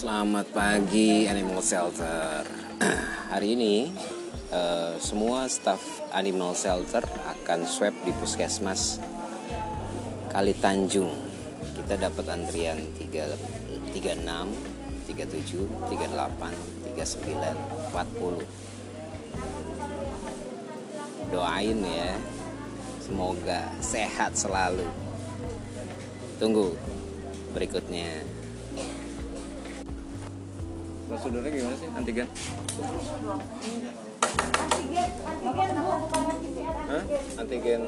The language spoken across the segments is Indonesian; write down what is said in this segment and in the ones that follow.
Selamat pagi Animal Shelter. Hari ini uh, semua staf Animal Shelter akan swab di puskesmas Kali Tanjung. Kita dapat antrian 3, 36, 37, 38, 39, 40. Doain ya. Semoga sehat selalu. Tunggu berikutnya. Prosedurnya gimana sih antigen? Hah? Antigen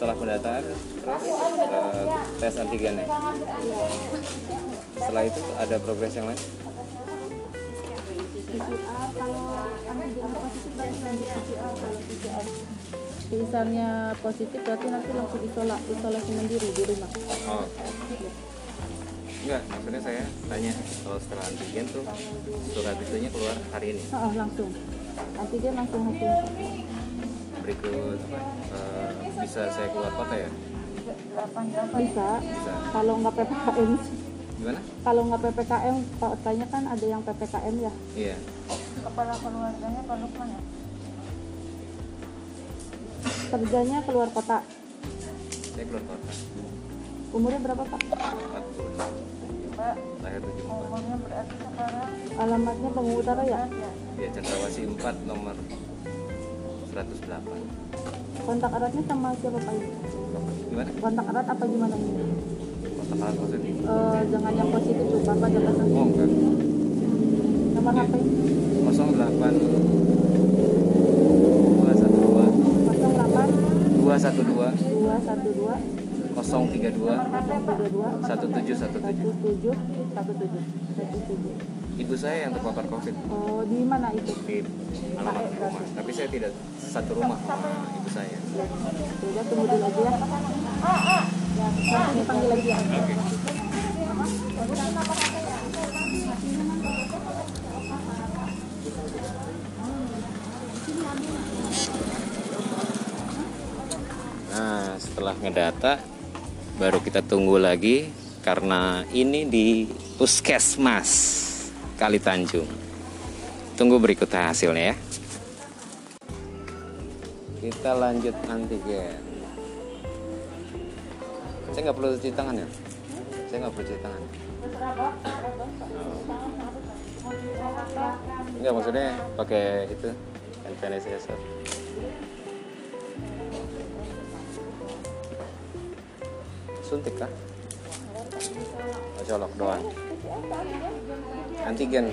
setelah pendataan terus uh, tes antigennya setelah itu ada progres yang lain PCR kalau antigen positif lanjut PCR kalau PCR misalnya positif berarti nanti langsung isola isolasi mandiri di rumah. Oh. Enggak maksudnya saya tanya kalau setelah antigen tuh surat itunya keluar hari ini? Oh, langsung. Antigen langsung hasil berikut apa uh, bisa saya keluar kota ya? Bisa. Bisa. Kalau nggak ppkm gimana? Kalau nggak ppkm kotanya kan ada yang ppkm ya? Iya. Kepala keluarganya Pak Lukman ya? Kerjanya keluar kota. Saya keluar kota. Umurnya berapa pak? 40 pak lahir 74 umurnya berarti sekarang? Alamatnya Bangka Utara ya? Ya Cendrawasih 4 nomor 108 kontak eratnya sama siapa pak? Gimana? Kontak erat apa gimana? ini Eh, jangan yang positif bapak jangan oh enggak. Nomor HP 08 212 212 08 212 032 132 1717 1717 ibu saya yang terpapar covid. Oh, di mana itu? di alamat rumah. Tapi saya tidak satu rumah. Sama ibu saya. Sudah tunggu dulu aja ya. Nah, setelah ngedata baru kita tunggu lagi karena ini di Puskesmas Kali Tanjung. Tunggu berikutnya hasilnya ya. Kita lanjut antigen. Saya nggak perlu cuci tangan ya? Saya nggak perlu cuci tangan. Enggak maksudnya pakai itu hand sanitizer. Suntik kah? Oh, colok doang. Antigen.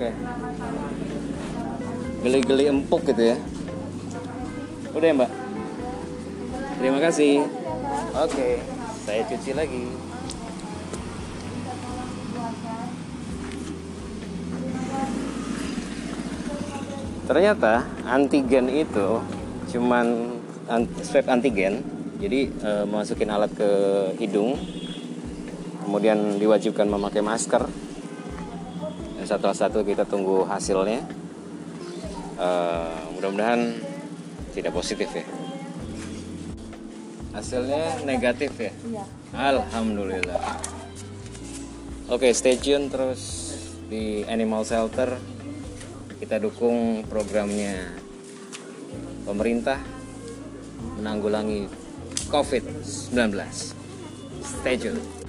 Oke. Geli-geli empuk gitu ya. Udah ya, Mbak? Terima kasih. Oke, saya cuci lagi. Ternyata antigen itu cuman an- swab antigen. Jadi eh, masukin alat ke hidung. Kemudian diwajibkan memakai masker. Dan satu-satu kita tunggu hasilnya. Eh, mudah-mudahan tidak positif ya. Hasilnya negatif ya. Iya. Alhamdulillah. Oke, stay tune terus di Animal Shelter. Kita dukung programnya pemerintah menanggulangi COVID-19. Stay tune.